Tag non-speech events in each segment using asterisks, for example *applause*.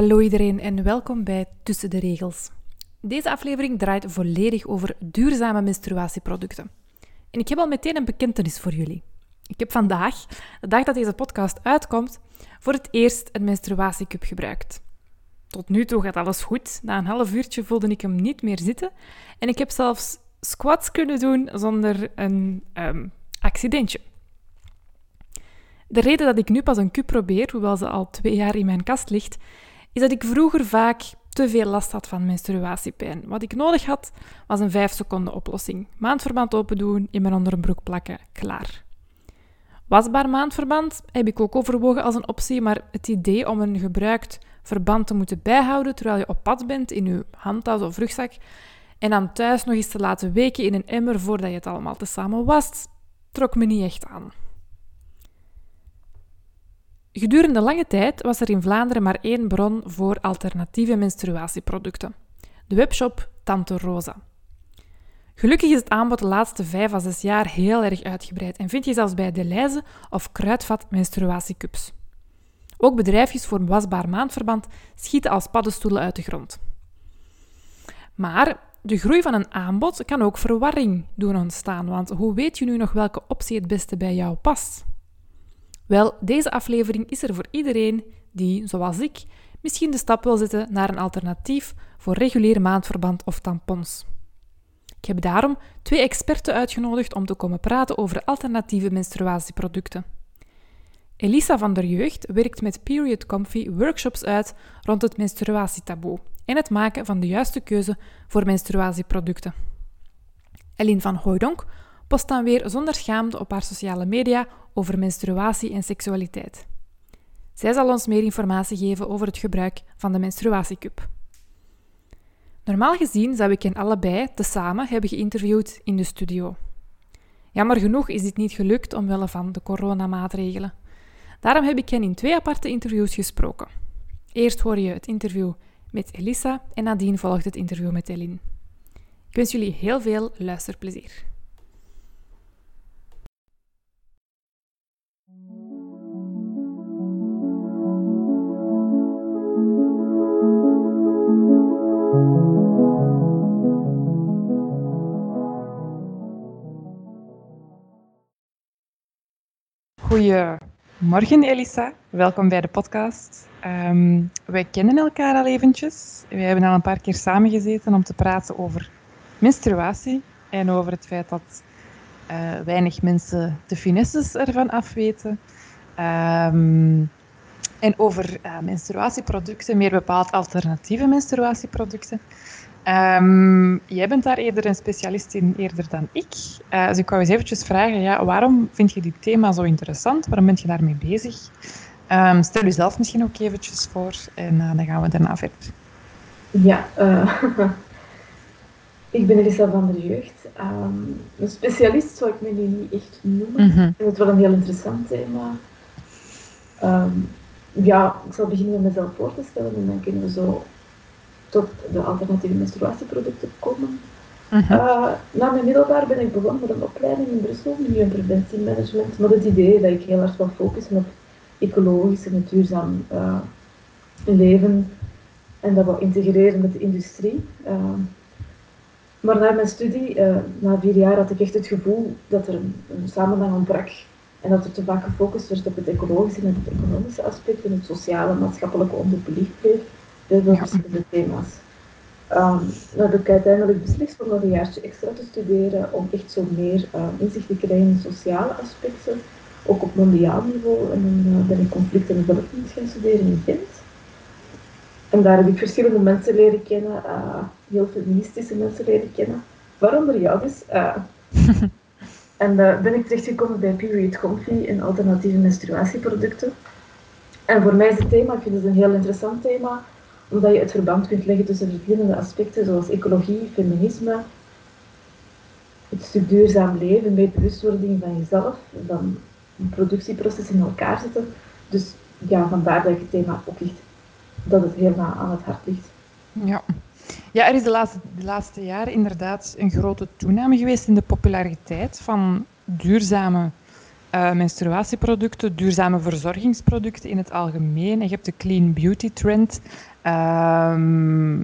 Hallo iedereen en welkom bij Tussen de Regels. Deze aflevering draait volledig over duurzame menstruatieproducten. En ik heb al meteen een bekentenis voor jullie. Ik heb vandaag, de dag dat deze podcast uitkomt, voor het eerst een menstruatiecup gebruikt. Tot nu toe gaat alles goed. Na een half uurtje voelde ik hem niet meer zitten. En ik heb zelfs squats kunnen doen zonder een ehm, accidentje. De reden dat ik nu pas een cup probeer, hoewel ze al twee jaar in mijn kast ligt, is dat ik vroeger vaak te veel last had van menstruatiepijn. Wat ik nodig had, was een 5 seconden oplossing. Maandverband open doen, in mijn onderbroek plakken, klaar. Wasbaar maandverband heb ik ook overwogen als een optie, maar het idee om een gebruikt verband te moeten bijhouden terwijl je op pad bent in je handtas of rugzak en dan thuis nog eens te laten weken in een emmer voordat je het allemaal tezamen wast, trok me niet echt aan. Gedurende lange tijd was er in Vlaanderen maar één bron voor alternatieve menstruatieproducten: de webshop Tante Rosa. Gelukkig is het aanbod de laatste vijf à zes jaar heel erg uitgebreid en vind je zelfs bij Deleuze of Kruidvat menstruatiecups. Ook bedrijfjes voor wasbaar maandverband schieten als paddenstoelen uit de grond. Maar de groei van een aanbod kan ook verwarring doen ontstaan, want hoe weet je nu nog welke optie het beste bij jou past? Wel, deze aflevering is er voor iedereen die, zoals ik, misschien de stap wil zetten naar een alternatief voor regulier maandverband of tampons. Ik heb daarom twee experten uitgenodigd om te komen praten over alternatieve menstruatieproducten. Elisa van der Jeugd werkt met Period Comfy workshops uit rond het menstruatietaboe en het maken van de juiste keuze voor menstruatieproducten. Eline van Hooydonk post dan weer zonder schaamte op haar sociale media over menstruatie en seksualiteit. Zij zal ons meer informatie geven over het gebruik van de menstruatiecup. Normaal gezien zou ik hen allebei tezamen hebben geïnterviewd in de studio. Jammer genoeg is dit niet gelukt omwille van de coronamaatregelen. Daarom heb ik hen in twee aparte interviews gesproken. Eerst hoor je het interview met Elisa en nadien volgt het interview met Eline. Ik wens jullie heel veel luisterplezier. Goedemorgen Elisa, welkom bij de podcast. Um, wij kennen elkaar al eventjes. We hebben al een paar keer samengezeten om te praten over menstruatie en over het feit dat uh, weinig mensen de finesses ervan afweten. Um, en over uh, menstruatieproducten, meer bepaald alternatieve menstruatieproducten. Um, jij bent daar eerder een specialist in eerder dan ik. Uh, dus ik wou eens eventjes vragen, ja, waarom vind je dit thema zo interessant? Waarom ben je daarmee bezig? Um, stel jezelf misschien ook eventjes voor en uh, dan gaan we daarna verder. Ja, uh, *laughs* ik ben Elisa van der Jeugd. Um, een specialist zou ik me nu niet echt noemen. Mm -hmm. Ik vind het wel een heel interessant thema. ja, ik zal beginnen met mezelf voor te stellen en dan kunnen we zo tot de alternatieve menstruatieproducten komen. Uh uh, na mijn middelbaar ben ik begonnen met een opleiding in Brussel, milieu- en preventiemanagement, met het idee dat ik heel erg wil focussen op ecologisch en duurzaam uh, leven en dat wil integreren met de industrie. Uh, maar na mijn studie, na vier jaar, had ik echt het gevoel dat er een, een samenhang ontbrak en dat er te vaak gefocust werd op het ecologische en het economische aspect en het sociale en maatschappelijke onderbelicht bleef heel veel verschillende thema's. Um, dan heb ik uiteindelijk beslist om nog een jaartje extra te studeren om echt zo meer uh, inzicht te krijgen in sociale aspecten, ook op mondiaal niveau. En dan uh, ben ik conflict en development gaan studeren in Gent. En daar heb ik verschillende mensen leren kennen, uh, heel feministische mensen leren kennen, waaronder jou dus. *laughs* en ben ik terechtgekomen bij Period Comfy en alternatieve menstruatieproducten. En voor mij is het thema, ik vind het een heel interessant thema, omdat je het verband kunt leggen tussen verschillende aspecten zoals ecologie, feminisme, het stuk duurzaam leven, met bewustwording van jezelf, van een productieproces in elkaar zetten. Dus ja, vandaar dat ik het thema ook echt, dat het helemaal aan het hart ligt. Ja. Ja, er is de laatste, de laatste jaren inderdaad een grote toename geweest in de populariteit van duurzame uh, menstruatieproducten, duurzame verzorgingsproducten in het algemeen. En je hebt de clean beauty trend, ehm,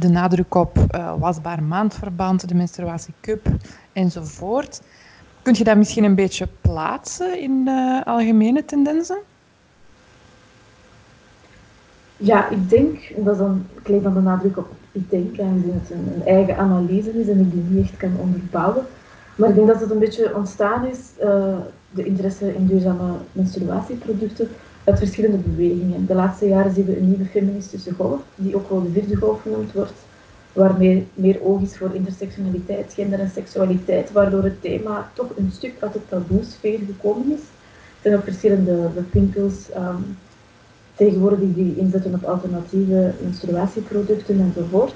de nadruk op uh, wasbaar maandverband, de menstruatiecup enzovoort. Kun je dat misschien een beetje plaatsen in de algemene tendensen? Ja, ik denk, en dat is dan, ik leg dan de nadruk op ik denk, aangezien het een, eigen analyse is en ik die niet echt kan onderbouwen. Maar ik denk dat het een beetje ontstaan is, uh, de interesse in duurzame menstruatieproducten, uit verschillende bewegingen. De laatste jaren zien we een nieuwe feministische golf, die ook wel de vierde golf genoemd wordt, waarmee meer oog is voor intersectionaliteit, gender en seksualiteit, waardoor het thema toch een stuk uit het taboesfeer gekomen is. Er zijn ook verschillende winkels um, tegenwoordig die inzetten op alternatieve menstruatieproducten enzovoort.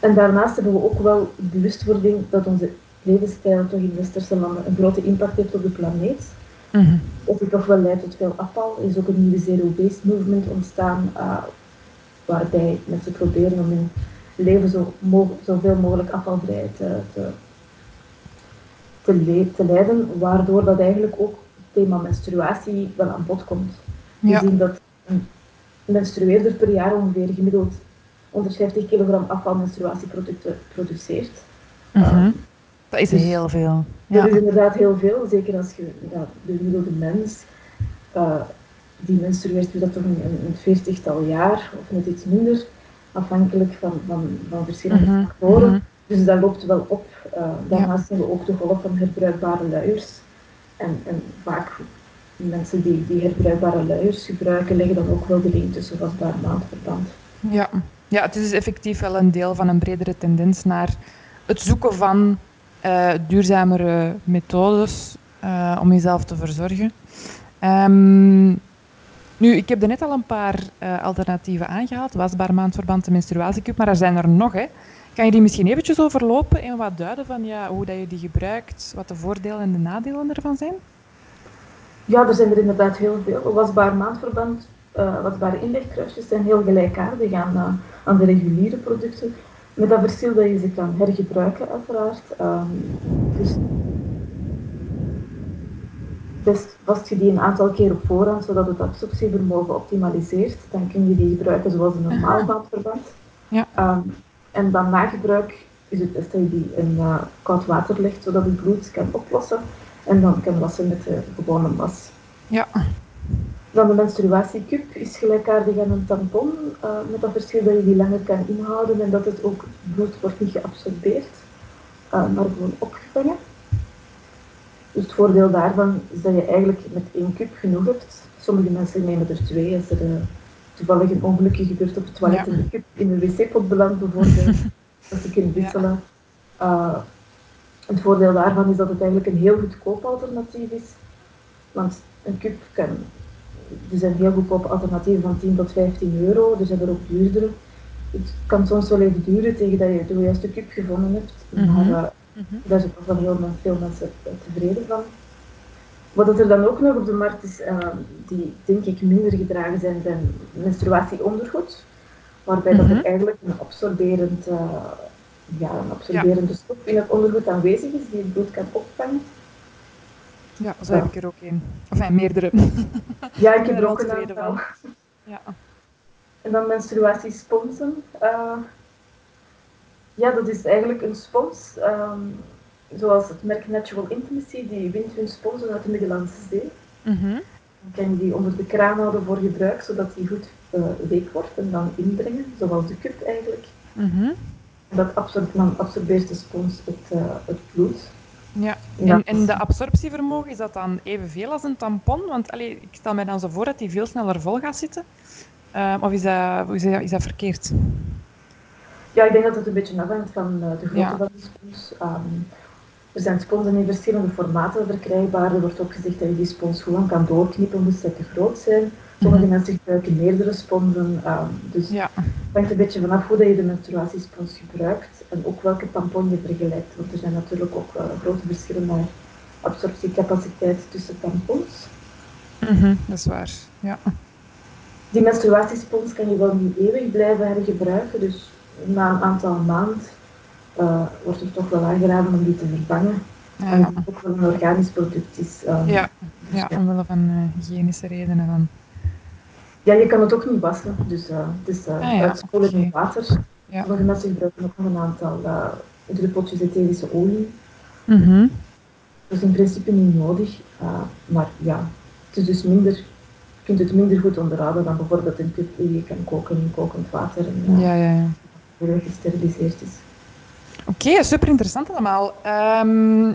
En daarnaast hebben we ook wel bewustwording dat onze levensstijl toch in westerse landen een grote impact heeft op de planeet. Mm -hmm. Of het toch wel leidt tot veel afval. Er is ook een nieuwe zero-waste movement ontstaan, uh, waarbij mensen proberen om hun leven zo zoveel mogelijk afvalvrij te, te, te, te, leiden, waardoor dat eigenlijk ook het thema menstruatie wel aan bod komt. We zien dat een menstrueerder per jaar ongeveer gemiddeld 150 kilogram afval menstruatieproducten produceert. Mm -hmm. Dat is dus heel veel. Ja. Dat is inderdaad heel veel, zeker als je ja, de gemiddelde mens uh, die menstrueert, doet dat toch een, een, veertigtal jaar of net iets minder, afhankelijk van, van, van verschillende -hmm. factoren. -hmm. Dus dat loopt wel op. Uh, daarnaast hebben we ook de golf van herbruikbare luiers. En, en vaak mensen die, die herbruikbare luiers gebruiken, leggen dan ook wel de link tussen wasbaar maandverband. Ja. ja, het is effectief wel een deel van een bredere tendens naar het zoeken van uh, duurzamere methodes uh, om jezelf te verzorgen. Um, nu, ik heb er net al een paar uh, alternatieven aangehaald. Wasbaar maandverband, de menstruatiecup, maar er zijn er nog. Hè. Kan je die misschien eventjes overlopen en wat duiden van ja, hoe dat je die gebruikt, wat de voordelen en de nadelen ervan zijn? Ja, er zijn er inderdaad heel veel. Wasbaar maandverband, uh, wasbare inlegkruisjes zijn heel gelijkaardig aan, uh, aan de reguliere producten. Met dat verschil dat je ze kan hergebruiken, uiteraard. Um, dus best vast je die een aantal keer op voorhand, zodat het absorptievermogen optimaliseert. Dan kun je die gebruiken zoals een normaal maandverband. Ja. Um, en dan na gebruik is het best dat je die in uh, koud water legt, zodat het bloed kan oplossen en dan kan wassen met de gewone was. Ja. Dan de menstruatiecup is gelijkaardig aan een tampon, uh, met dat verschil dat je die langer kan inhouden en dat het ook bloed wordt niet geabsorbeerd, uh, maar gewoon opgevangen. Dus het voordeel daarvan is dat je eigenlijk met één cup genoeg hebt. Sommige mensen nemen er twee als er uh, toevallig een ongelukje gebeurt op het toilet ja. en de cup in een wc-pot belandt bijvoorbeeld, *laughs* dat ze kunnen wisselen. Ja. Het voordeel daarvan is dat het eigenlijk een heel goedkoop alternatief is. Want een cup kan, er zijn heel goedkope alternatieven van 10 tot 15 euro, er zijn er ook duurdere. Het kan soms wel even duren tegen dat je de juiste cup gevonden hebt, mhm. maar uh, mm -hmm. daar zijn ook wel heel veel mensen tevreden van. Wat er dan ook nog op de markt is, uh, die denk ik minder gedragen zijn, zijn menstruatieondergoed. Waarbij mm -hmm. dat er eigenlijk een absorberend uh, ja, een absorberende ja. stof in het ondergoed aanwezig is die het bloed kan opvangen. Ja, zo heb ik er ook een. Of meerdere. *laughs* Ja, ik heb er ook een aantal. Ja. En dan menstruatiesponsen. Uh, ja, dat is eigenlijk een spons. Um, zoals het merk Natural Intimacy, die wint hun sponsen uit de Middellandse Zee. Mm -hmm. Dan kan je die onder de kraan houden voor gebruik, zodat die goed uh, week wordt en dan inbrengen, zoals de cup eigenlijk. Mm -hmm dat dan absorbeert de spons het, uh, het bloed. Ja, en, en de absorptievermogen, is dat dan evenveel als een tampon? Want allee, ik stel mij dan zo voor dat die veel sneller vol gaat zitten. Uh, of is dat, is, dat, is dat verkeerd? Ja, ik denk dat het een beetje afhangt van uh, de grootte ja. van de spons. Um, er zijn sponsen in verschillende formaten verkrijgbaar. Er wordt ook gezegd dat je die spons gewoon kan doorknippen, moest zij te groot zijn. Sommige mm -hmm. mensen gebruiken meerdere sponsen. Um, dus ja. het hangt een beetje vanaf hoe dat je de menstruatiespons gebruikt en ook welke tampon je vergelijkt. Want er zijn natuurlijk ook grote verschillen naar absorptiecapaciteit tussen tampons. Mm -hmm, dat is waar, ja. Die menstruatiespons kan je wel niet eeuwig blijven hergebruiken. Dus na een aantal maanden uh, wordt er toch wel aangeraden om die te vervangen. Ja. En het ook wel een organisch product is. Um, ja. ja, omwille van uh, hygiënische redenen dan. Ja, je kan het ook niet wassen, dus uh, het is uh, ah, ja. uitspoelen in water. Ja. Sommige mensen gebruiken ook nog een aantal uh, druppeltjes etherische olie. Mm -hmm. Dat is in principe niet nodig, maar ja, het is dus minder, je kunt het minder goed onderhouden dan bijvoorbeeld een cup die je kan koken in kokend water en ja, ja, ja. gesteriliseerd is. Oké, okay, super interessant allemaal. Um,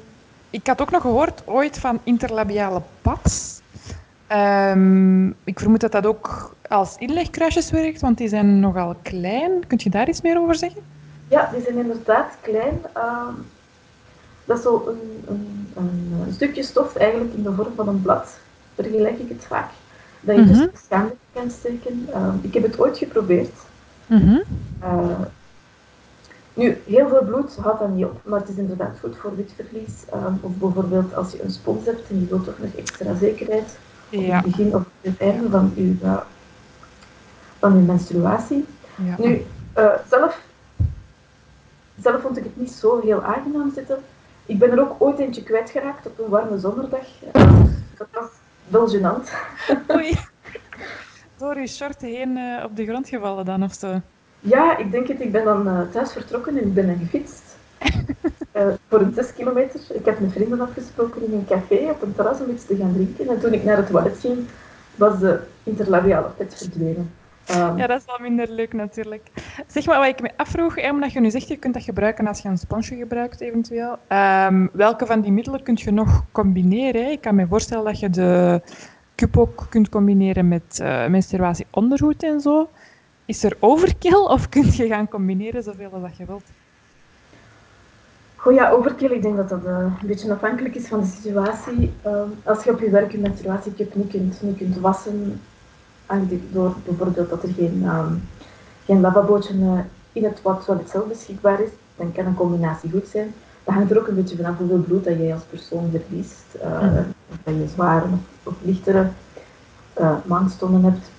ik had ook nog gehoord ooit van interlabiale pads. Um, ik vermoed dat dat ook als inlegkruisjes werkt, want die zijn nogal klein. Kunt je daar iets meer over zeggen? Ja, die zijn inderdaad klein. Uh, dat is zo een, een, een, stukje stof eigenlijk in de vorm van een blad, vergelijk ik het vaak. Dat je mm -hmm. dus kan steken. Uh, ik heb het ooit geprobeerd. Mm -hmm. Nu, heel veel bloed houdt dat niet op, maar het is inderdaad goed voor witverlies. Of bijvoorbeeld als je een spons hebt en je wilt toch nog extra zekerheid op het begin of het einde van je, uh, van uw menstruatie. Ja. Nu, uh, zelf, zelf vond ik het niet zo heel aangenaam zitten. Ik ben er ook ooit eentje kwijtgeraakt op een warme zomerdag. Uh, dat was wel gênant. *laughs* Oei. Door je short heen op de grond gevallen dan of zo? Ja, ik denk het. Ik ben dan thuis vertrokken en ik ben dan gefietst. *laughs* uh, voor een 6 kilometer. Ik heb met vrienden afgesproken in een café op een terras om iets te gaan drinken. En toen ik naar het toilet ging, was de interlabiale pet verdwenen. Um, ja, dat is wel minder leuk natuurlijk. Zeg maar, wat ik me afvroeg, omdat je nu zegt, je kunt dat gebruiken als je een sponsje gebruikt eventueel. Um, welke van die middelen kun je nog combineren? Ik kan me voorstellen dat je de cup kunt combineren met uh, menstruatieondergoed en zo. Is er overkill of kun je gaan combineren zoveel als je wilt? Goh ja, overkill, ik denk dat dat uh, een beetje afhankelijk is van de situatie. Uh, als je op je werk je menstruatiecup niet kunt, niet kunt wassen, door bijvoorbeeld dat er geen, um, geen lavabootje uh, in het toilet zelf beschikbaar is, dan kan een combinatie goed zijn. Dat hangt er ook een beetje vanaf hoeveel bloed dat jij als persoon verliest. Mm. Of dat je zware of, lichtere maandstonden hebt.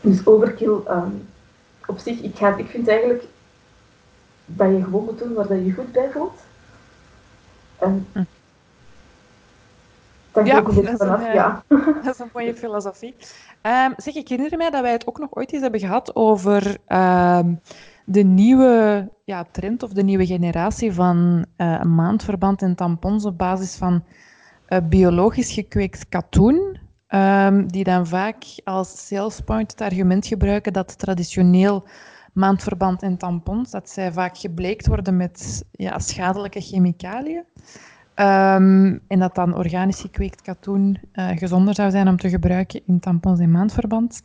Dus overkill um, op zich, ik, ga, ik vind eigenlijk dat je gewoon moet doen waar dat je goed bij voelt. En hm. dan ja, beetje vanaf, een, ja. *laughs* Dat is een mooie filosofie. Um, zeg, ik herinner mij dat wij het ook nog ooit eens hebben gehad over um, de nieuwe ja, trend of de nieuwe generatie van uh, maandverband en tampons op basis van uh, biologisch gekweekt katoen. Um, die dan vaak als sales point het argument gebruiken dat traditioneel maandverband en tampons, dat zij vaak gebleekt worden met ja, schadelijke chemicaliën. Um, en dat dan organisch gekweekt katoen uh, gezonder zou zijn om te gebruiken in tampons en maandverband.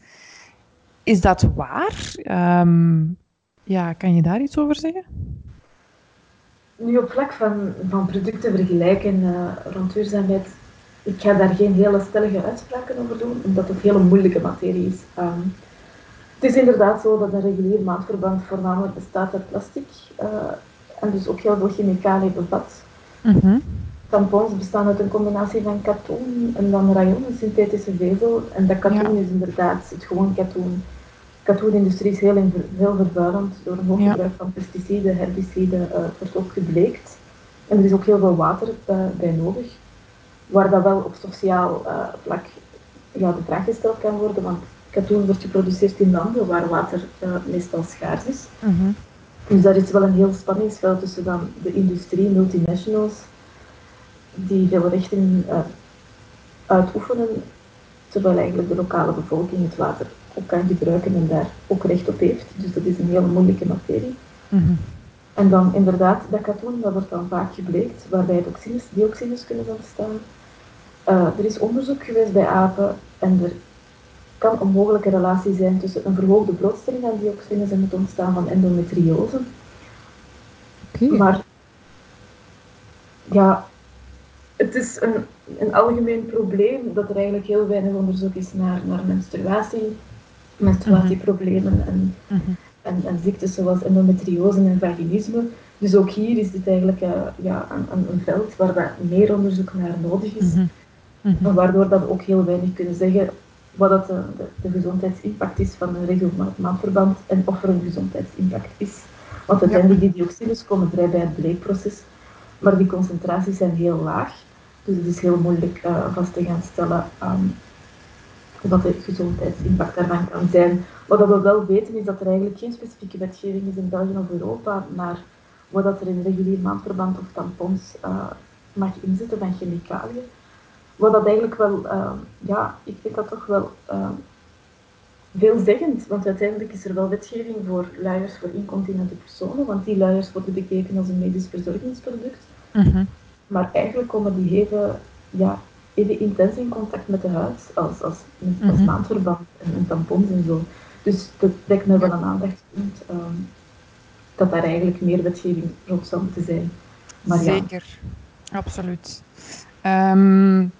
Is dat waar? Um, ja, kan je daar iets over zeggen? Nu op vlak van, van producten vergelijken uh, rond duurzaamheid ik ga daar geen hele stellige uitspraken over doen, omdat het een hele moeilijke materie is. Um, het is inderdaad zo dat een regulier maandverband voornamelijk bestaat uit plastic uh, en dus ook heel veel chemicaliën bevat. Mm Tampons bestaan uit een combinatie van katoen en dan rayon, een synthetische vezel. En dat katoen is inderdaad het gewoon katoen. De katoenindustrie is heel, heel vervuilend door een hoog gebruik van pesticiden, herbiciden. Uh, het wordt ook gebleekt. En er is ook heel veel water uh, bij nodig waar dat wel op sociaal uh, vlak ja, de vraag gesteld kan worden, want katoen wordt geproduceerd in landen waar water uh, meestal schaars is. Mhm. Dus daar is wel een heel spanningsveld tussen dan de industrie, multinationals, die veel rechten uh, uitoefenen, terwijl eigenlijk de lokale bevolking het water ook kan gebruiken en daar ook recht op heeft. Dus dat is een hele moeilijke materie. Mhm. En dan inderdaad, dat katoen, dat wordt dan vaak gebleekt, waarbij toxines, dioxines kunnen ontstaan. Uh, er is onderzoek geweest bij apen en er kan een mogelijke relatie zijn tussen een verhoogde blootstelling aan dioxines en het ontstaan van endometriose. Okay. Maar ja, het is een, een algemeen probleem dat er eigenlijk heel weinig onderzoek is naar, naar menstruatie, menstruatieproblemen en, -hmm. en, en, ziektes zoals endometriose en vaginisme. Dus ook hier is dit eigenlijk uh, ja, een, een, veld waar meer onderzoek naar nodig is. Mm Mhm. Waardoor dat ook heel weinig kunnen zeggen wat dat de, de, gezondheidsimpact is van een regelmatig maandverband en of er een gezondheidsimpact is. Want uiteindelijk die dioxines komen vrij bij het bleekproces. Maar die concentraties zijn heel laag. Dus het is heel moeilijk uh, vast te gaan stellen um, wat de gezondheidsimpact daarvan kan zijn. Wat we wel weten is dat er eigenlijk geen specifieke wetgeving is in België of Europa, maar wat dat er in regulier maandverband of tampons uh, mag inzetten van chemicaliën. Wat dat eigenlijk wel, uh, ja, ik vind dat toch wel uh, veelzeggend, want uiteindelijk is er wel wetgeving voor luiers voor incontinente personen, want die luiers worden bekeken als een medisch verzorgingsproduct. Mm Maar eigenlijk komen die even, ja, even intens in contact met de huid als, als, als mhm. maandverband en, en, tampons en zo. Dus dat lijkt me wel een aandachtspunt um, dat daar eigenlijk meer wetgeving rond zou moeten zijn. Maar Zeker, ja. absoluut. Um,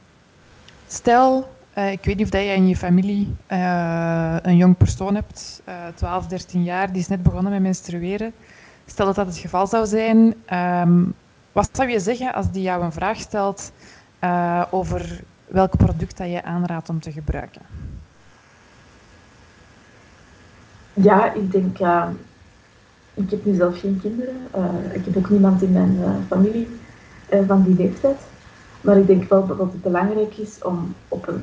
stel, uh, ik weet niet of jij in je familie uh, een jong persoon hebt, uh, 12, 13 jaar, die is net begonnen met menstrueren. Stel dat dat het geval zou zijn, um, wat zou je zeggen als die jou een vraag stelt over welk product dat je aanraadt om te gebruiken? Ja, ik denk, uh, ik heb nu zelf geen kinderen. Ik heb ook niemand in mijn familie van die leeftijd. Maar ik denk wel dat het belangrijk is om op een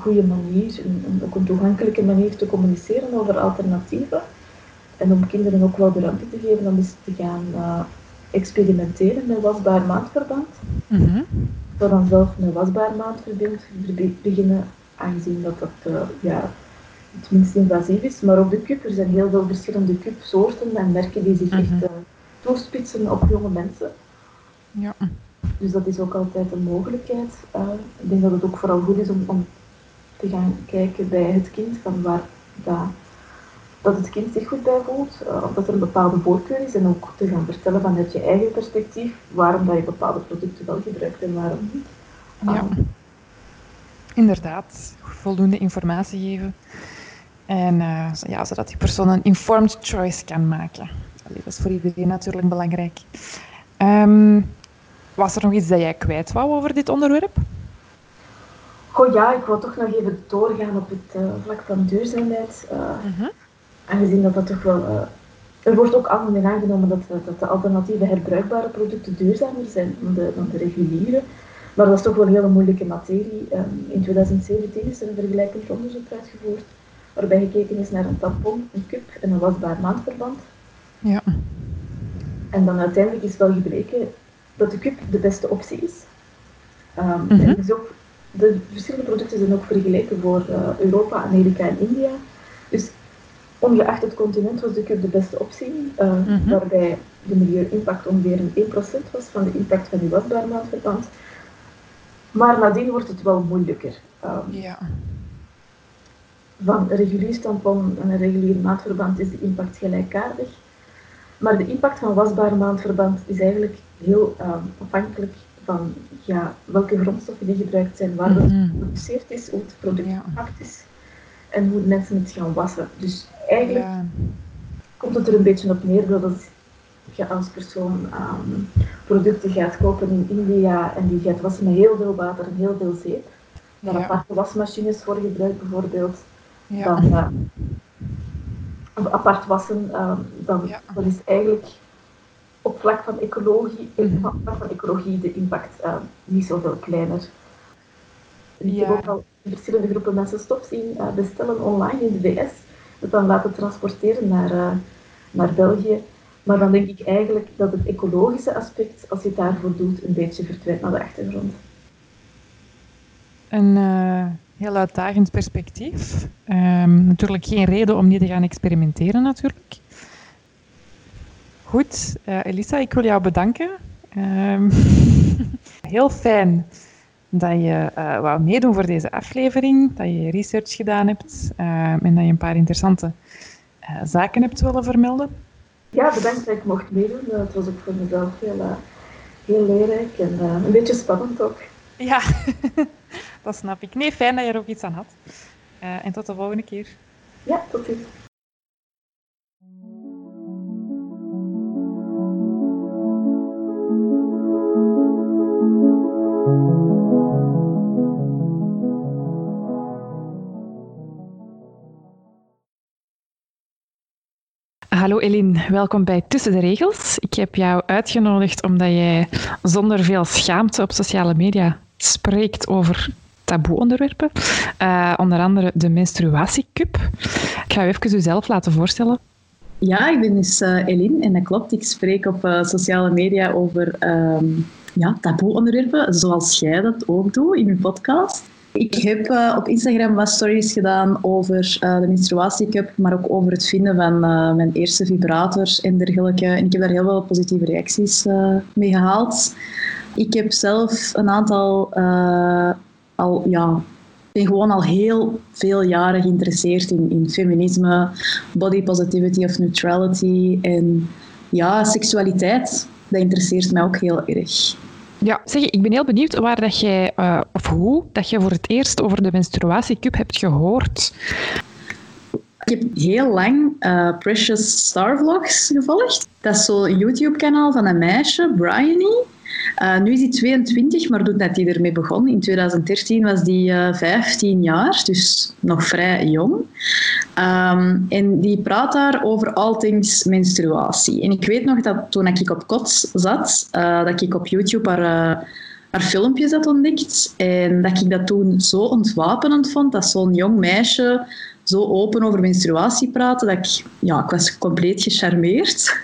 goede manier, en ook een toegankelijke manier te communiceren over alternatieven. En om kinderen ook wel de ruimte te geven om eens te gaan experimenteren met wasbaar maandverband. Mm -hmm. Door dan zelf een wasbaar maandverband beginnen, aangezien dat dat uh, ja, het minst invasief is. Maar ook de cup, er zijn heel veel verschillende cupsoorten en merken die zich echt uh, toespitsen op jonge mensen. Ja. Dus dat is ook altijd een mogelijkheid. Uh, ik denk dat het ook vooral goed is om, om te gaan kijken bij het kind van waar dat dat het kind zich goed bij voelt, uh, of dat er een bepaalde voorkeur is en ook te gaan vertellen vanuit je eigen perspectief waarom dat je bepaalde producten wel gebruikt en waarom niet. Ja, ah. inderdaad. Voldoende informatie geven. En uh, ja, zodat die persoon een informed choice kan maken. Allee, dat is voor iedereen natuurlijk belangrijk. Um, was er nog iets dat jij kwijt wou over dit onderwerp? Goh ja, ik wil toch nog even doorgaan op het uh, vlak van duurzaamheid. Uh, uh-huh aangezien dat dat toch wel... Uh, er wordt ook algemeen aangenomen dat, eh, dat de alternatieve herbruikbare producten duurzamer zijn dan de, dan de reguliere. Maar dat is toch wel een hele moeilijke materie. Um, in 2017 is er een vergelijkend onderzoek uitgevoerd, waarbij gekeken is naar een tampon, een cup en een wasbaar maandverband. Ja. En dan uiteindelijk is wel gebleken dat de cup de beste optie is. Um, mm -hmm. en ook, de verschillende producten zijn ook vergeleken voor uh, Europa, Amerika en India. Dus Ongeacht het continent was de cup de beste optie, uh, mm waarbij de milieu-impact ongeveer een 1% was van de impact van die wasbaar maandverband. Maar nadien wordt het wel moeilijker. Um, ja. Van een regulier tampon en een regulier maandverband is de impact gelijkaardig. Maar de impact van wasbaar maandverband is eigenlijk heel um, afhankelijk van ja, welke grondstoffen die gebruikt zijn, waar het mhm. geproduceerd is, hoe het product gemaakt is en hoe mensen het gaan wassen. Dus eigenlijk komt het er een beetje op neer dat als je als persoon um, producten gaat kopen in India en die gaat wassen met heel veel water en heel veel zeep, daar ja. aparte wasmachines voor gebruikt bijvoorbeeld, dan uh, apart wassen, uh, dan, dan is eigenlijk op vlak van ecologie, mm -hmm. van ecologie de impact uh, niet zoveel kleiner. Ik heb ook al verschillende groepen mensen stof zien uh, bestellen online in de VS, het dan laten transporteren naar, uh, naar België. Maar dan denk ik eigenlijk dat het ecologische aspect, als je het daarvoor doet, een beetje verdwijnt naar de achtergrond. Een heel uitdagend perspectief. Um, natuurlijk geen reden om niet te gaan experimenteren, natuurlijk. Goed, Elisa, ik wil jou bedanken. Um, *laughs* heel fijn dat je uh, wou meedoen voor deze aflevering, dat je research gedaan hebt uh, en dat je een paar interessante uh, zaken hebt willen vermelden. Ja, bedankt dat ik mocht meedoen. Het was ook voor mezelf heel, heel leerrijk en een beetje spannend ook. Ja, *laughs* dat snap ik. Nee, fijn dat je er ook iets aan had. en tot de volgende keer. Ja, tot ziens. Hallo Eline, welkom bij Tussen de Regels. Ik heb jou uitgenodigd omdat jij zonder veel schaamte op sociale media spreekt over taboe-onderwerpen. Uh, onder andere de menstruatiecup. Ik ga u even uzelf laten voorstellen. Ja, ik ben dus uh, Eline en dat klopt. Ik spreek op uh, sociale media over um, ja, taboe-onderwerpen, zoals jij dat ook doet in je podcast. Ik heb uh, op Instagram wat stories gedaan over uh, de menstruatiecup, maar ook over het vinden van uh, mijn eerste vibrator en dergelijke. En ik heb daar heel veel positieve reacties mee gehaald. Ik heb zelf een aantal al, ja, ben gewoon al heel veel jaren geïnteresseerd in, in feminisme, body positivity of neutrality en ja, seksualiteit. Dat interesseert mij ook heel erg. Ja, zeg, ik ben heel benieuwd waar dat jij, uh, of hoe dat je voor het eerst over de menstruatiecup hebt gehoord. Ik heb heel lang uh, Precious Star Vlogs gevolgd. Dat is zo'n YouTube-kanaal van een meisje, Bryony. Uh, nu is hij 22, maar doet hij ermee begon. In 2013 was hij uh, 15 jaar, dus nog vrij jong. Um, en die praat daar over all things menstruatie. En ik weet nog dat toen ik op kots zat, uh, dat ik op YouTube haar, haar filmpjes had ontdekt. En dat ik dat toen zo ontwapenend vond, dat zo'n jong meisje zo open over menstruatie praten, dat ik, ja, ik was compleet gecharmeerd.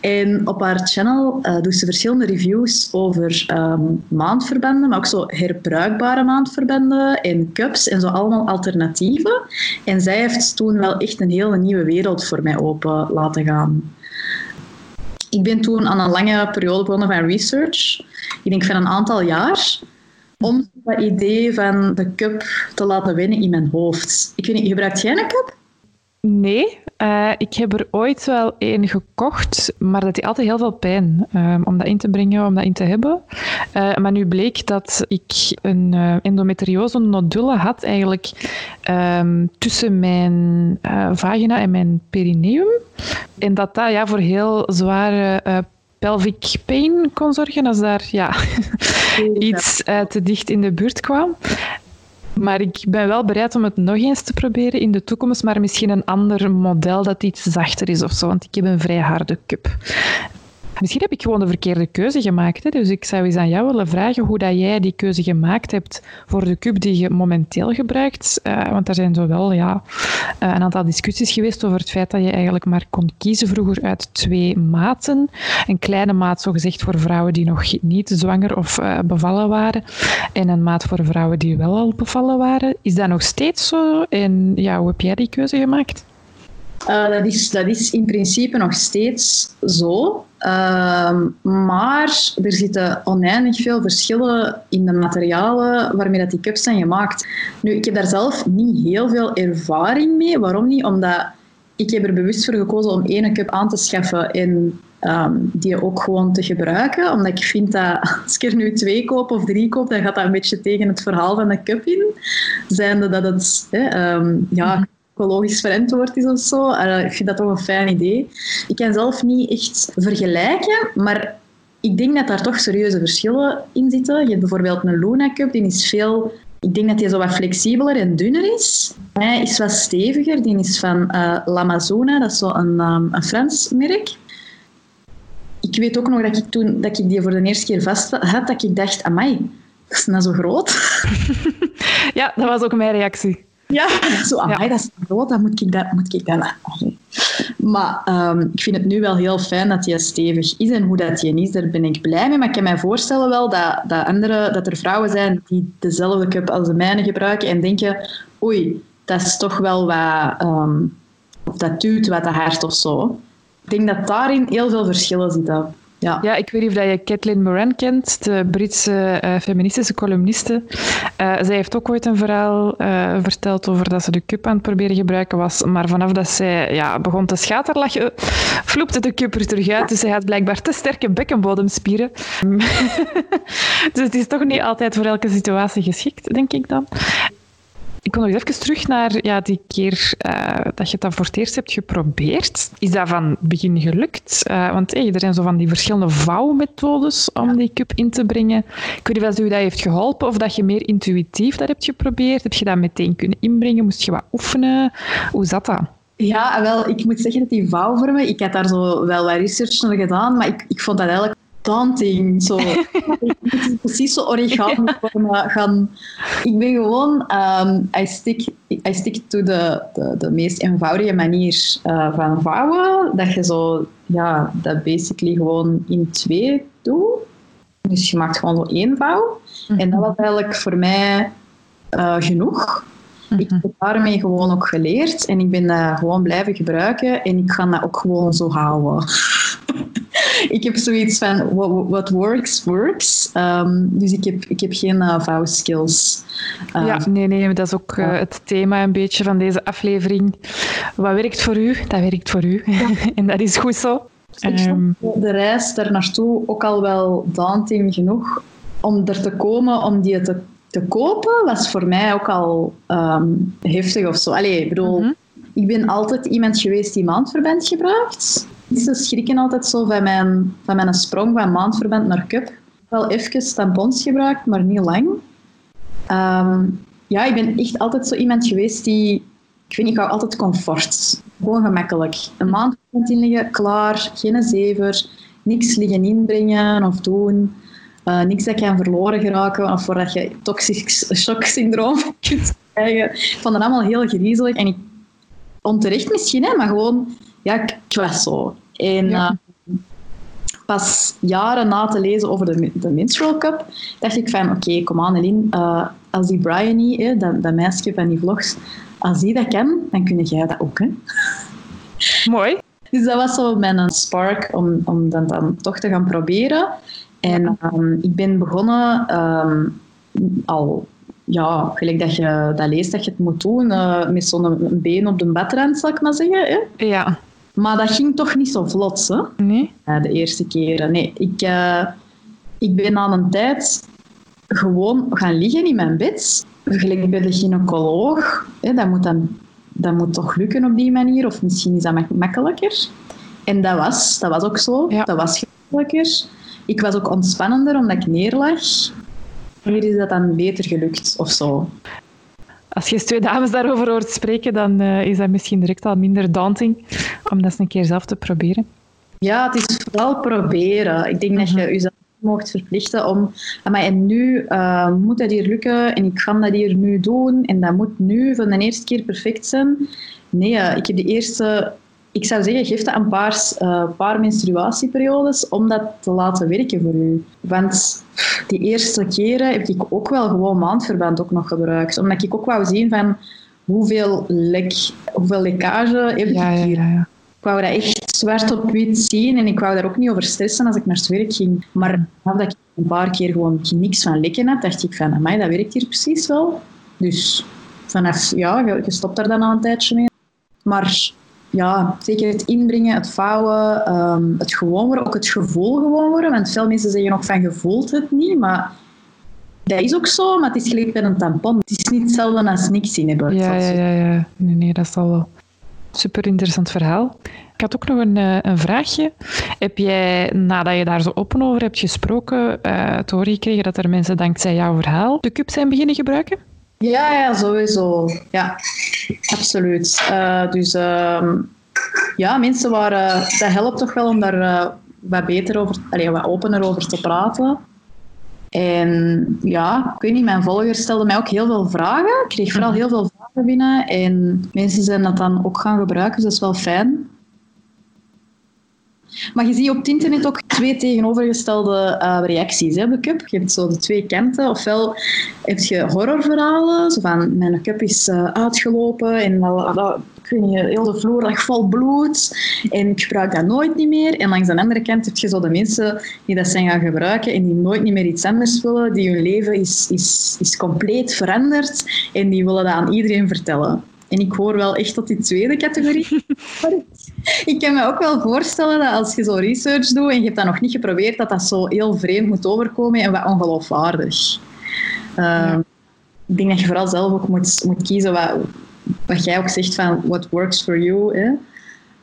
En op haar channel uh, doet ze verschillende reviews over um, maandverbanden, maar ook zo herbruikbare maandverbanden en cups en zo allemaal alternatieven. En zij heeft toen wel echt een hele nieuwe wereld voor mij open laten gaan. Ik ben toen aan een lange periode begonnen van research. Ik denk van een aantal jaar om dat idee van de cup te laten winnen in mijn hoofd. Ik weet gebruikt jij een cup? Nee, uh, ik heb er ooit wel één gekocht, maar dat deed altijd heel veel pijn um, om dat in te brengen, om dat in te hebben. Uh, maar nu bleek dat ik een uh, endometriose nodule had eigenlijk um, tussen mijn vagina en mijn perineum. En dat dat ja, voor heel zware pelvic pain kon zorgen als daar ja, iets te dicht in de buurt kwam. Maar ik ben wel bereid om het nog eens te proberen in de toekomst, maar misschien een ander model dat iets zachter is of zo, want ik heb een vrij harde cup. Misschien heb ik gewoon de verkeerde keuze gemaakt. Hè? Dus ik zou eens aan jou willen vragen hoe dat jij die keuze gemaakt hebt voor de cup die je momenteel gebruikt. Uh, want er zijn zowel ja, uh, een aantal discussies geweest over het feit dat je eigenlijk maar kon kiezen vroeger uit twee maten. Een kleine maat zogezegd voor vrouwen die nog niet zwanger of uh, bevallen waren. En een maat voor vrouwen die wel al bevallen waren. Is dat nog steeds zo? En ja, hoe heb jij die keuze gemaakt? Uh, dat, is, dat is in principe nog steeds zo. Uh, maar er zitten oneindig veel verschillen in de materialen waarmee dat die cups zijn gemaakt. Nu, ik heb daar zelf niet heel veel ervaring mee. Waarom niet? Omdat ik heb er bewust voor gekozen om één cup aan te schaffen en um, die ook gewoon te gebruiken. Omdat ik vind dat als ik er nu twee koop of drie koop, dan gaat dat een beetje tegen het verhaal van de cup in. Zijnde dat het... Hè, um, ja, ecologisch verantwoord is of zo. Uh, ik vind dat toch een fijn idee. Ik kan zelf niet echt vergelijken, maar ik denk dat daar toch serieuze verschillen in zitten. Je hebt bijvoorbeeld een Luna Cup, die is veel... Ik denk dat die zo wat flexibeler en dunner is. Hij is wat steviger, die is van uh, L'Amazona, dat is zo een, um, een Frans merk. Ik weet ook nog dat ik toen dat ik die voor de eerste keer vast had, dat ik dacht, amai, dat is nou zo groot. *laughs* ja, dat was ook mijn reactie. Ja, zo, aan mij, dat is groot, dan moet ik dat, moet ik dat Maar um, ik vind het nu wel heel fijn dat hij stevig is en hoe dat hij is, daar ben ik blij mee. Maar ik kan mij voorstellen wel dat, dat, andere, dat er vrouwen zijn die dezelfde cup als de mijne gebruiken en denken, oei, dat is toch wel wat, um, of dat duwt wat te hard of zo. Ik denk dat daarin heel veel verschillen zitten. Ja. ja, ik weet niet of je Kathleen Moran kent, de Britse uh, feministische columniste. Uh, zij heeft ook ooit een verhaal uh, verteld over dat ze de cup aan het proberen gebruiken was. Maar vanaf dat zij ja, begon te schaterlachen, vloepte de cup er terug uit. Dus zij had blijkbaar te sterke bekkenbodemspieren. *laughs* dus het is toch niet altijd voor elke situatie geschikt, denk ik dan. Ik kom nog even terug naar ja, die keer uh, dat je dat voor het eerst hebt geprobeerd. Is dat van begin gelukt? Uh, want hey, er zijn zo van die verschillende vouwmethodes om die cup in te brengen. Ik weet niet of u dat heeft geholpen of dat je meer intuïtief dat hebt geprobeerd. Heb je dat meteen kunnen inbrengen? Moest je wat oefenen? Hoe zat dat? Ja, wel, ik moet zeggen dat die vouwvormen, ik heb daar zo wel wat research naar gedaan, maar ik, ik vond dat eigenlijk daunting. Zo. *laughs* precies zo origami vormen gaan. Ik ben gewoon, um, I, stick, I stick to de, de, de meest eenvoudige manier uh, van vouwen. Dat je zo, ja, dat basically gewoon in twee doet. Dus je maakt gewoon zo één vouw. En dat was eigenlijk voor mij uh, genoeg. Ik heb daarmee gewoon ook geleerd en ik ben dat gewoon blijven gebruiken en ik ga dat ook gewoon zo houden. *laughs* ik heb zoiets van, what, works, works. Um, dus ik heb, ik heb geen uh, vouwskills. Uh, ja, nee, nee, dat is ook uh, het thema een beetje van deze aflevering. Wat werkt voor u, dat werkt voor u. Ja. *laughs* en dat is goed zo. Um, de reis daar naartoe ook al wel daunting genoeg om er te komen, om die te te kopen was voor mij ook al um, heftig of zo. Allee, ik bedoel, mhm. ik ben altijd iemand geweest die maandverband gebruikt. Ze schrikken altijd zo van mijn, van mijn sprong van maandverband naar cup. Wel even tampons gebruikt, maar niet lang. Um, ja, ik ben echt altijd zo iemand geweest die... Ik vind, ik hou altijd comfort. Gewoon gemakkelijk. Een maandverband inleggen, klaar. Geen zever. Niks liggen inbrengen of doen. Uh, niks dat kan verloren geraken of voordat je toxisch shock syndroom *laughs* kunt krijgen. Ik vond het allemaal heel griezelig. En ik, onterecht misschien, hè, maar gewoon, ja, ik, was zo. En ja. uh, pas jaren na te lezen over de, de Minstrel Cup, dacht ik van, oké, okay, kom aan Eline, uh, als die Bryony, hè, dat, dat meisje van die vlogs, als die dat kan, dan kun jij dat ook. Hè. Mooi. Dus dat was zo mijn spark om, om dat dan toch te gaan proberen. En um, ik ben begonnen um, al, ja, gelijk dat je dat leest dat je het moet doen, uh, met zo'n been op de bedrand, zal ik maar zeggen. Hè? Ja. Maar dat ging toch niet zo vlot, hè? Nee? Uh, de eerste keren. Nee, ik, uh, ik ben aan een tijd gewoon gaan liggen in mijn bed, gelijk bij de gynaecoloog. Hè? Dat, moet dan, dat moet toch lukken op die manier, of misschien is dat makkelijker. En dat was, dat was ook zo. Ja. Dat was gemakkelijker. Ik was ook ontspannender omdat ik neerlag. Hier is dat dan beter gelukt of zo. Als je twee dames daarover hoort spreken, dan uh, is dat misschien direct al minder daunting om dat eens een keer zelf te proberen. Ja, het is vooral proberen. Ik denk dat je mhm. jezelf mocht verplichten om... Maar en nu uh, moet dat hier lukken en ik ga dat hier nu doen en dat moet nu van de eerste keer perfect zijn. Nee, uh, ik heb de eerste ik zou zeggen, geef dat een paar, uh, paar menstruatieperiodes om dat te laten werken voor u. Want die eerste keren heb ik ook wel gewoon maandverband ook nog gebruikt. Omdat ik ook wou zien van hoeveel, lek, hoeveel lekkage heb ik ja, hier. Ja, ja, ik wou dat echt zwart op wit zien en ik wou daar ook niet over stressen als ik naar het werk ging. Maar nadat ik een paar keer gewoon niks van lekken had, dacht ik van, mij dat werkt hier precies wel. Dus vanaf, ja, je, je stopt daar dan al een tijdje mee. Maar ja, zeker het inbrengen, het vouwen, ehm, het gewoon worden, ook het gevoel gewoon worden. Want veel mensen zeggen nog van je voelt het niet, maar dat is ook zo, maar het is gelijk met een tampon. Het is niet hetzelfde als niks in hebben. Ja, ja, ja, ja. Nee, nee, dat is al wel. Super interessant verhaal. Ik had ook nog een, eh, een vraagje. Heb jij, nadat je daar zo open over hebt gesproken, uh, te horen gekregen dat er mensen dankzij jouw verhaal de cup zijn beginnen gebruiken? Ja, ja, sowieso. Ja, absoluut. Uh, dus uh, ja, mensen waren... Dat helpt toch wel om daar uh, wat beter over... Allee, wat opener over te praten. En ja, ik weet niet, mijn volgers stelden mij ook heel veel vragen. Ik kreeg vooral heel veel vragen binnen. En mensen zijn dat dan ook gaan gebruiken, dus dat is wel fijn. Maar je ziet op het internet ook twee tegenovergestelde uh, reacties hè, op de cup. Je hebt zo de twee kanten. Ofwel heb je horrorverhalen, zo van mijn cup is uh, uitgelopen en dat, ik heel de vloer lag vol bloed en ik gebruik dat nooit niet meer. En langs de andere kant heb je zo de mensen die dat zijn gaan gebruiken en die nooit niet meer iets anders willen, die hun leven is, is, is compleet veranderd en die willen dat aan iedereen vertellen. En ik hoor wel echt tot die tweede categorie. ik kan me ook wel voorstellen dat als je zo research doet en je hebt dat nog niet geprobeerd, dat dat zo heel vreemd moet overkomen en wat ongeloofwaardig. Uh, Ik denk dat je vooral zelf ook moet, moet kiezen wat, wat jij ook zegt van what works for you. Hè?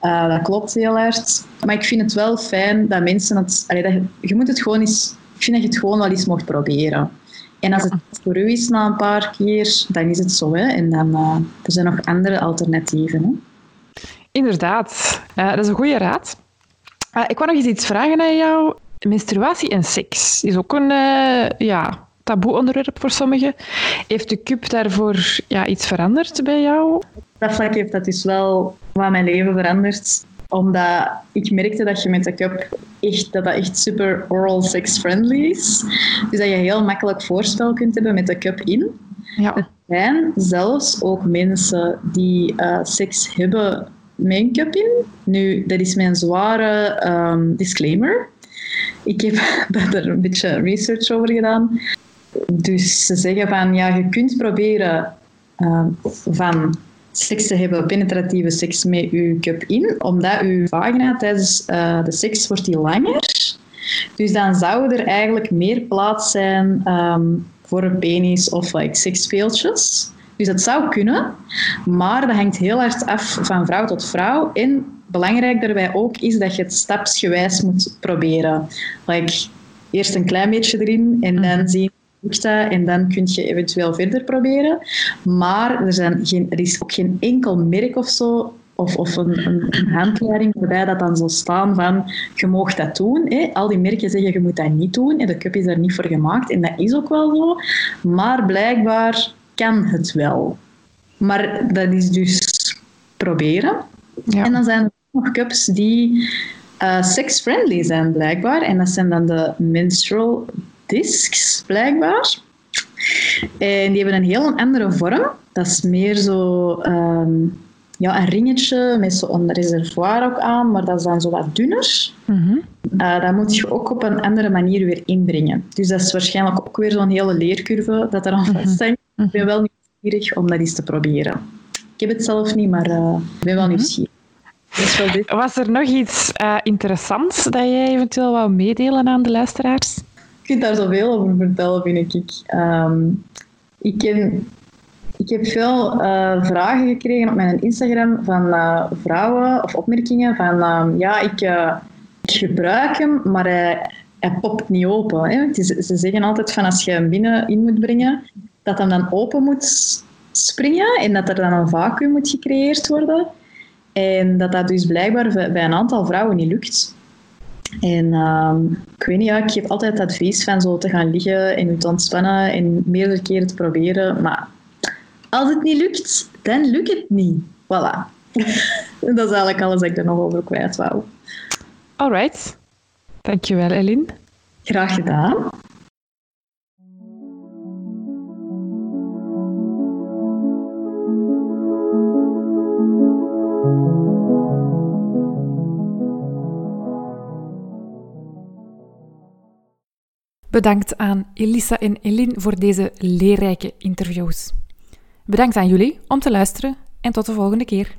Uh, dat klopt heel erg. Maar ik vind het wel fijn dat mensen het... Allee, dat je, je, moet het gewoon eens... Ik vind dat je het gewoon wel eens mocht proberen. En als het voor u is na een paar keer, dan is het zo. Hè? En dan uh, er zijn nog andere alternatieven. Hè? Inderdaad, uh, dat is een goede raad. Uh, ik wou nog eens iets vragen aan jou. Menstruatie en seks is ook een ja, taboe onderwerp voor sommigen. Heeft de cup daarvoor ja, iets veranderd bij jou? Dat vlak heeft dat dus wel wat mijn leven veranderd omdat ik merkte dat je met de cup echt, dat dat echt super oral sex friendly is. Dus dat je heel makkelijk voorspel kunt hebben met de cup in. Ja. Er zijn zelfs ook mensen die uh, seks hebben met een cup in. Nu, dat is mijn zware um, disclaimer. Ik heb *laughs* daar een beetje research over gedaan. Dus ze zeggen van, ja, je kunt proberen uh, van seks te hebben, penetratieve seks met uw cup in, omdat uw vagina tijdens uh, de seks wordt die langer. Dus dan zou er eigenlijk meer plaats zijn um, voor een penis of like, seksspeeltjes. Dus dat zou kunnen, maar dat hangt heel hard af van vrouw tot vrouw. En belangrijk daarbij ook is dat je het stapsgewijs moet proberen. Like, eerst een klein beetje erin en dan en dan kun je eventueel verder proberen. Maar er, zijn geen, er is ook geen enkel merk of zo of, of een, een, handleiding waarbij dat dan zal staan van je mag dat doen. Hè. Al die merken zeggen je moet dat niet doen. En de cup is daar niet voor gemaakt en dat is ook wel zo. Maar blijkbaar kan het wel. Maar dat is dus proberen. Ja. En dan zijn er nog cups die uh, sex-friendly zijn blijkbaar. En dat zijn dan de menstrual discs, blijkbaar. En die hebben een heel andere vorm. Dat is meer zo um, ja, een ringetje met zo'n reservoir ook aan, maar dat is dan zo wat dunner. Mm uh, dat moet je ook op een andere manier weer inbrengen. Dus dat is waarschijnlijk ook weer zo'n hele leercurve dat er aan mhm. vasthangt. Mm Ik ben wel nieuwsgierig om dat eens te proberen. Ik heb het zelf niet, maar uh, ik ben wel mhm. nieuwsgierig. Was er nog iets uh, interessants dat jij eventueel wou meedelen aan de luisteraars? Kunt daar zoveel over vertellen, vind ik. Ik, ken, ik heb veel uh, vragen gekregen op mijn Instagram van uh, vrouwen of opmerkingen van uh, ja, ik, ik, gebruik hem, maar hij, hij popt niet open. Hè? Is, ze zeggen altijd van als je hem binnen in moet brengen, dat hem dan open moet springen en dat er dan een vacuüm moet gecreëerd worden. En dat dat dus blijkbaar bij een aantal vrouwen niet lukt. En um, ik weet niet, ja, ik geef altijd het advies van zo te gaan liggen en je te ontspannen en meerdere keren te proberen. Maar als het niet lukt, dan lukt het niet. Voilà. *laughs* dat is eigenlijk alles wat ik er nog over kwijt wou. Alright. Dankjewel, Eline. Graag gedaan. Bedankt aan Elisa en Eline voor deze leerrijke interviews. Bedankt aan jullie om te luisteren en tot de volgende keer.